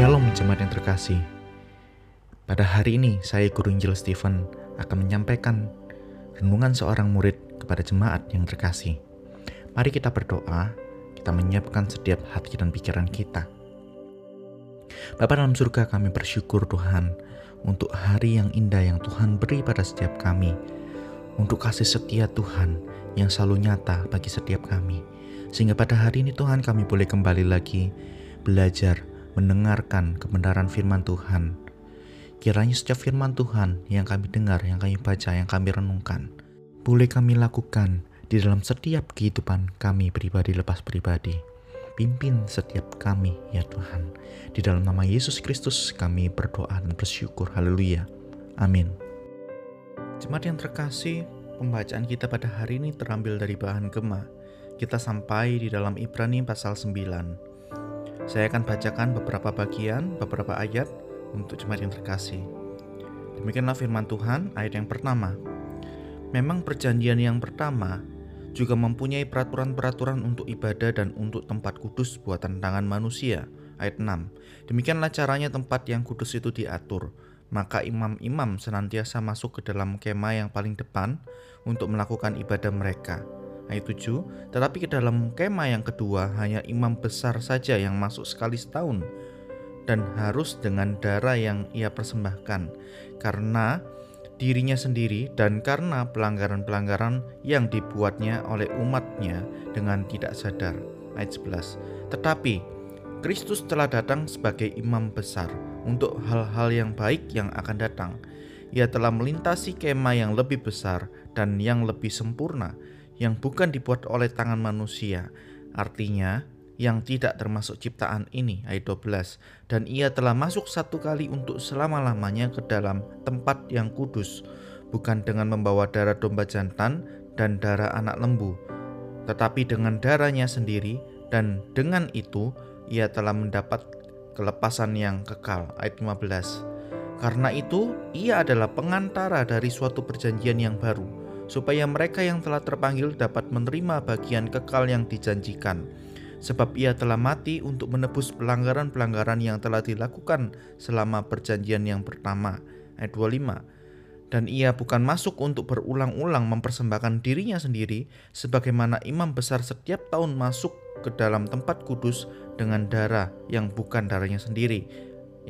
Shalom jemaat yang terkasih. Pada hari ini saya Guru Injil Stephen akan menyampaikan renungan seorang murid kepada jemaat yang terkasih. Mari kita berdoa, kita menyiapkan setiap hati dan pikiran kita. Bapa dalam surga kami bersyukur Tuhan untuk hari yang indah yang Tuhan beri pada setiap kami. Untuk kasih setia Tuhan yang selalu nyata bagi setiap kami. Sehingga pada hari ini Tuhan kami boleh kembali lagi belajar mendengarkan kebenaran firman Tuhan. Kiranya setiap firman Tuhan yang kami dengar, yang kami baca, yang kami renungkan, boleh kami lakukan di dalam setiap kehidupan kami pribadi lepas pribadi. Pimpin setiap kami ya Tuhan. Di dalam nama Yesus Kristus kami berdoa dan bersyukur. Haleluya. Amin. Jemaat yang terkasih, pembacaan kita pada hari ini terambil dari bahan gema. Kita sampai di dalam Ibrani pasal 9 saya akan bacakan beberapa bagian, beberapa ayat untuk jemaat yang terkasih. Demikianlah firman Tuhan, ayat yang pertama. Memang perjanjian yang pertama juga mempunyai peraturan-peraturan untuk ibadah dan untuk tempat kudus buatan tangan manusia. Ayat 6. Demikianlah caranya tempat yang kudus itu diatur. Maka imam-imam senantiasa masuk ke dalam kemah yang paling depan untuk melakukan ibadah mereka ayat 7, tetapi ke dalam kemah yang kedua hanya imam besar saja yang masuk sekali setahun dan harus dengan darah yang ia persembahkan karena dirinya sendiri dan karena pelanggaran-pelanggaran yang dibuatnya oleh umatnya dengan tidak sadar. Ayat 11. Tetapi Kristus telah datang sebagai imam besar untuk hal-hal yang baik yang akan datang. Ia telah melintasi kemah yang lebih besar dan yang lebih sempurna, yang bukan dibuat oleh tangan manusia. Artinya, yang tidak termasuk ciptaan ini, ayat 12. Dan ia telah masuk satu kali untuk selama-lamanya ke dalam tempat yang kudus, bukan dengan membawa darah domba jantan dan darah anak lembu, tetapi dengan darahnya sendiri, dan dengan itu ia telah mendapat kelepasan yang kekal. Ayat 15. Karena itu, ia adalah pengantara dari suatu perjanjian yang baru supaya mereka yang telah terpanggil dapat menerima bagian kekal yang dijanjikan. Sebab ia telah mati untuk menebus pelanggaran-pelanggaran yang telah dilakukan selama perjanjian yang pertama. Ayat 25. Dan ia bukan masuk untuk berulang-ulang mempersembahkan dirinya sendiri, sebagaimana imam besar setiap tahun masuk ke dalam tempat kudus dengan darah yang bukan darahnya sendiri.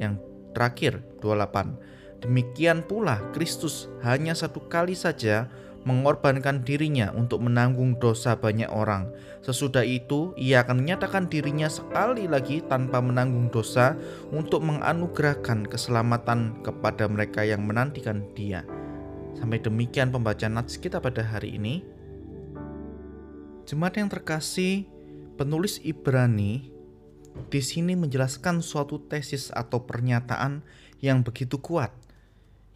Yang terakhir, 28. Demikian pula Kristus hanya satu kali saja mengorbankan dirinya untuk menanggung dosa banyak orang. Sesudah itu, ia akan menyatakan dirinya sekali lagi tanpa menanggung dosa untuk menganugerahkan keselamatan kepada mereka yang menantikan Dia. Sampai demikian pembacaan nats kita pada hari ini. Jemaat yang terkasih, penulis Ibrani di sini menjelaskan suatu tesis atau pernyataan yang begitu kuat,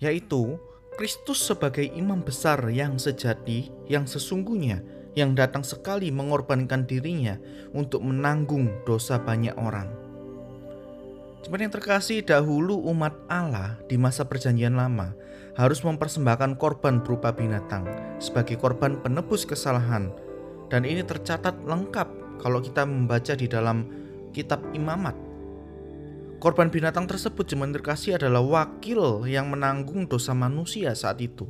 yaitu Kristus sebagai imam besar yang sejati, yang sesungguhnya, yang datang sekali mengorbankan dirinya untuk menanggung dosa banyak orang. Jemaat yang terkasih, dahulu umat Allah di masa perjanjian lama harus mempersembahkan korban berupa binatang sebagai korban penebus kesalahan. Dan ini tercatat lengkap kalau kita membaca di dalam kitab imamat Korban binatang tersebut jemaat terkasih adalah wakil yang menanggung dosa manusia saat itu.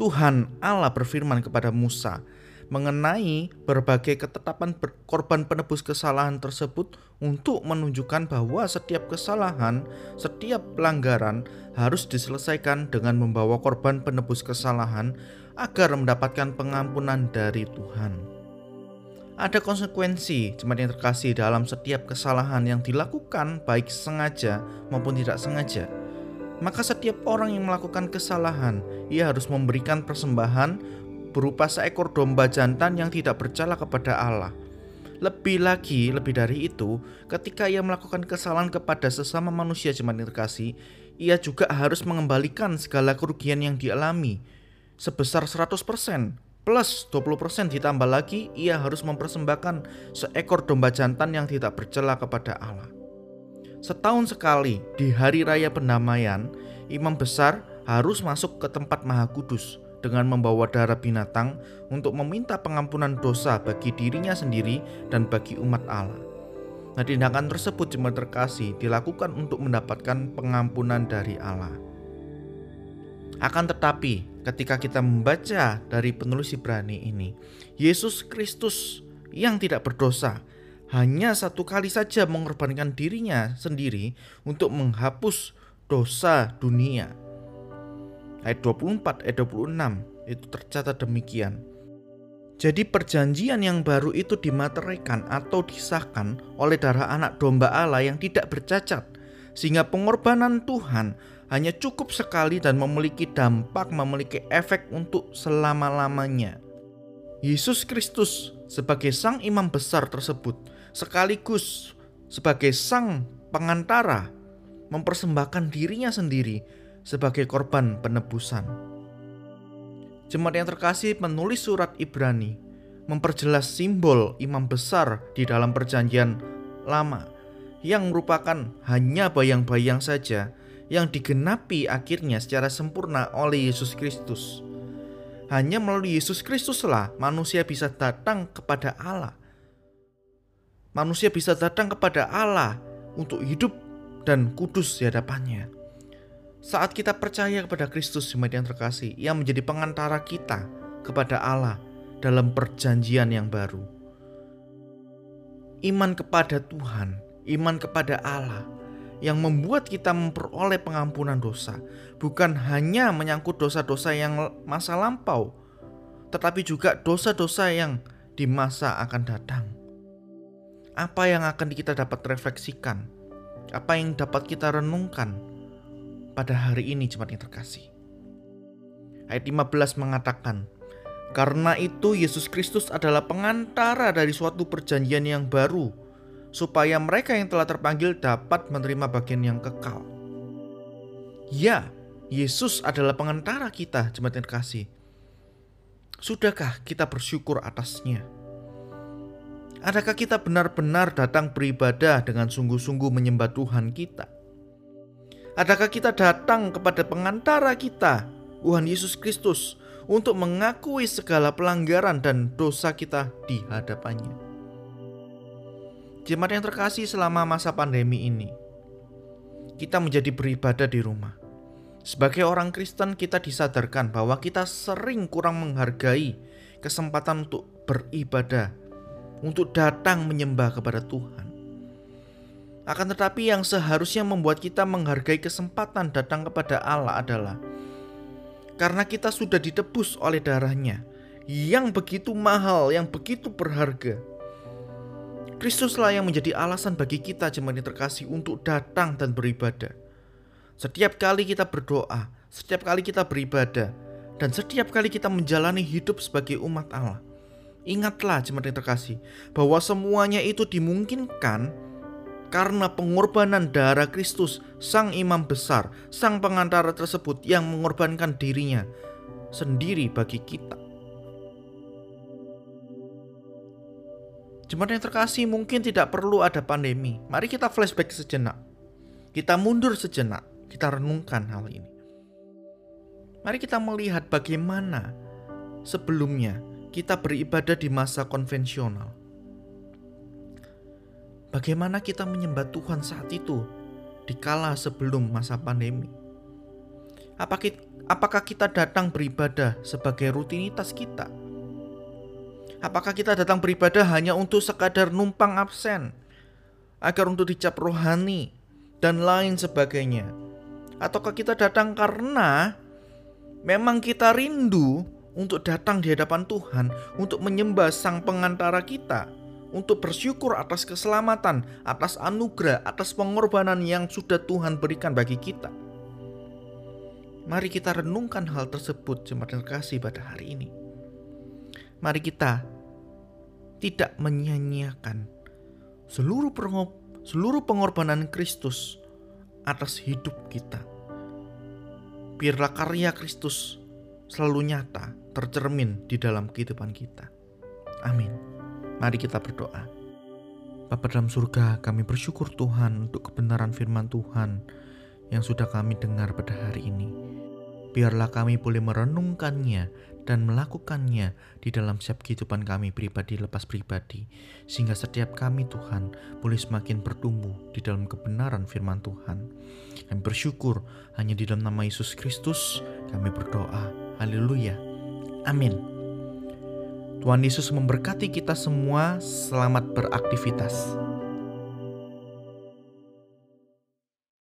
Tuhan Allah berfirman kepada Musa mengenai berbagai ketetapan korban penebus kesalahan tersebut untuk menunjukkan bahwa setiap kesalahan, setiap pelanggaran harus diselesaikan dengan membawa korban penebus kesalahan agar mendapatkan pengampunan dari Tuhan. Ada konsekuensi jemaat yang terkasih dalam setiap kesalahan yang dilakukan baik sengaja maupun tidak sengaja. Maka setiap orang yang melakukan kesalahan, ia harus memberikan persembahan berupa seekor domba jantan yang tidak bercela kepada Allah. Lebih lagi, lebih dari itu, ketika ia melakukan kesalahan kepada sesama manusia jemaat yang terkasih, ia juga harus mengembalikan segala kerugian yang dialami sebesar 100% plus 20% ditambah lagi ia harus mempersembahkan seekor domba jantan yang tidak bercela kepada Allah. Setahun sekali di hari raya pendamaian, imam besar harus masuk ke tempat maha kudus dengan membawa darah binatang untuk meminta pengampunan dosa bagi dirinya sendiri dan bagi umat Allah. Nah, tindakan tersebut jemaat terkasih dilakukan untuk mendapatkan pengampunan dari Allah. Akan tetapi, ketika kita membaca dari penulis Ibrani ini, Yesus Kristus yang tidak berdosa hanya satu kali saja mengorbankan dirinya sendiri untuk menghapus dosa dunia. Ayat 24, ayat 26 itu tercatat demikian. Jadi perjanjian yang baru itu dimateraikan atau disahkan oleh darah anak domba Allah yang tidak bercacat. Sehingga pengorbanan Tuhan hanya cukup sekali dan memiliki dampak, memiliki efek untuk selama-lamanya. Yesus Kristus sebagai sang imam besar tersebut sekaligus sebagai sang pengantara mempersembahkan dirinya sendiri sebagai korban penebusan. Jemaat yang terkasih menulis surat Ibrani memperjelas simbol imam besar di dalam perjanjian lama yang merupakan hanya bayang-bayang saja yang digenapi akhirnya secara sempurna oleh Yesus Kristus. Hanya melalui Yesus Kristuslah manusia bisa datang kepada Allah. Manusia bisa datang kepada Allah untuk hidup dan kudus di hadapannya. Saat kita percaya kepada Kristus jemaat yang terkasih, yang menjadi pengantara kita kepada Allah dalam perjanjian yang baru. Iman kepada Tuhan, iman kepada Allah yang membuat kita memperoleh pengampunan dosa, bukan hanya menyangkut dosa-dosa yang masa lampau, tetapi juga dosa-dosa yang di masa akan datang. Apa yang akan kita dapat refleksikan? Apa yang dapat kita renungkan pada hari ini jemaat yang terkasih. Ayat 15 mengatakan, karena itu Yesus Kristus adalah pengantara dari suatu perjanjian yang baru, supaya mereka yang telah terpanggil dapat menerima bagian yang kekal. Ya, Yesus adalah pengantara kita, jemaat yang terkasih. Sudahkah kita bersyukur atasnya? Adakah kita benar-benar datang beribadah dengan sungguh-sungguh menyembah Tuhan kita? Adakah kita datang kepada pengantara kita, Tuhan Yesus Kristus, untuk mengakui segala pelanggaran dan dosa kita di hadapannya? Jemaat yang terkasih selama masa pandemi ini, kita menjadi beribadah di rumah. Sebagai orang Kristen, kita disadarkan bahwa kita sering kurang menghargai kesempatan untuk beribadah, untuk datang menyembah kepada Tuhan. Akan tetapi yang seharusnya membuat kita menghargai kesempatan datang kepada Allah adalah karena kita sudah ditebus oleh darahnya yang begitu mahal, yang begitu berharga. Kristuslah yang menjadi alasan bagi kita jemaat yang terkasih untuk datang dan beribadah. Setiap kali kita berdoa, setiap kali kita beribadah, dan setiap kali kita menjalani hidup sebagai umat Allah. Ingatlah jemaat yang terkasih bahwa semuanya itu dimungkinkan karena pengorbanan darah Kristus, sang imam besar, sang pengantara tersebut yang mengorbankan dirinya sendiri bagi kita. Jemaat yang terkasih mungkin tidak perlu ada pandemi. Mari kita flashback sejenak. Kita mundur sejenak. Kita renungkan hal ini. Mari kita melihat bagaimana sebelumnya kita beribadah di masa konvensional Bagaimana kita menyembah Tuhan saat itu di kala sebelum masa pandemi? Apakah kita datang beribadah sebagai rutinitas kita? Apakah kita datang beribadah hanya untuk sekadar numpang absen agar untuk dicap rohani dan lain sebagainya? Ataukah kita datang karena memang kita rindu untuk datang di hadapan Tuhan untuk menyembah Sang Pengantara kita? untuk bersyukur atas keselamatan, atas anugerah, atas pengorbanan yang sudah Tuhan berikan bagi kita. Mari kita renungkan hal tersebut jemaat terkasih pada hari ini. Mari kita tidak menyia-nyiakan seluruh seluruh pengorbanan Kristus atas hidup kita. Biarlah karya Kristus selalu nyata tercermin di dalam kehidupan kita. Amin. Mari kita berdoa. Bapa dalam surga, kami bersyukur Tuhan untuk kebenaran firman Tuhan yang sudah kami dengar pada hari ini. Biarlah kami boleh merenungkannya dan melakukannya di dalam setiap kehidupan kami pribadi lepas pribadi. Sehingga setiap kami Tuhan boleh semakin bertumbuh di dalam kebenaran firman Tuhan. Kami bersyukur hanya di dalam nama Yesus Kristus kami berdoa. Haleluya. Amin. Tuhan Yesus memberkati kita semua. Selamat beraktivitas.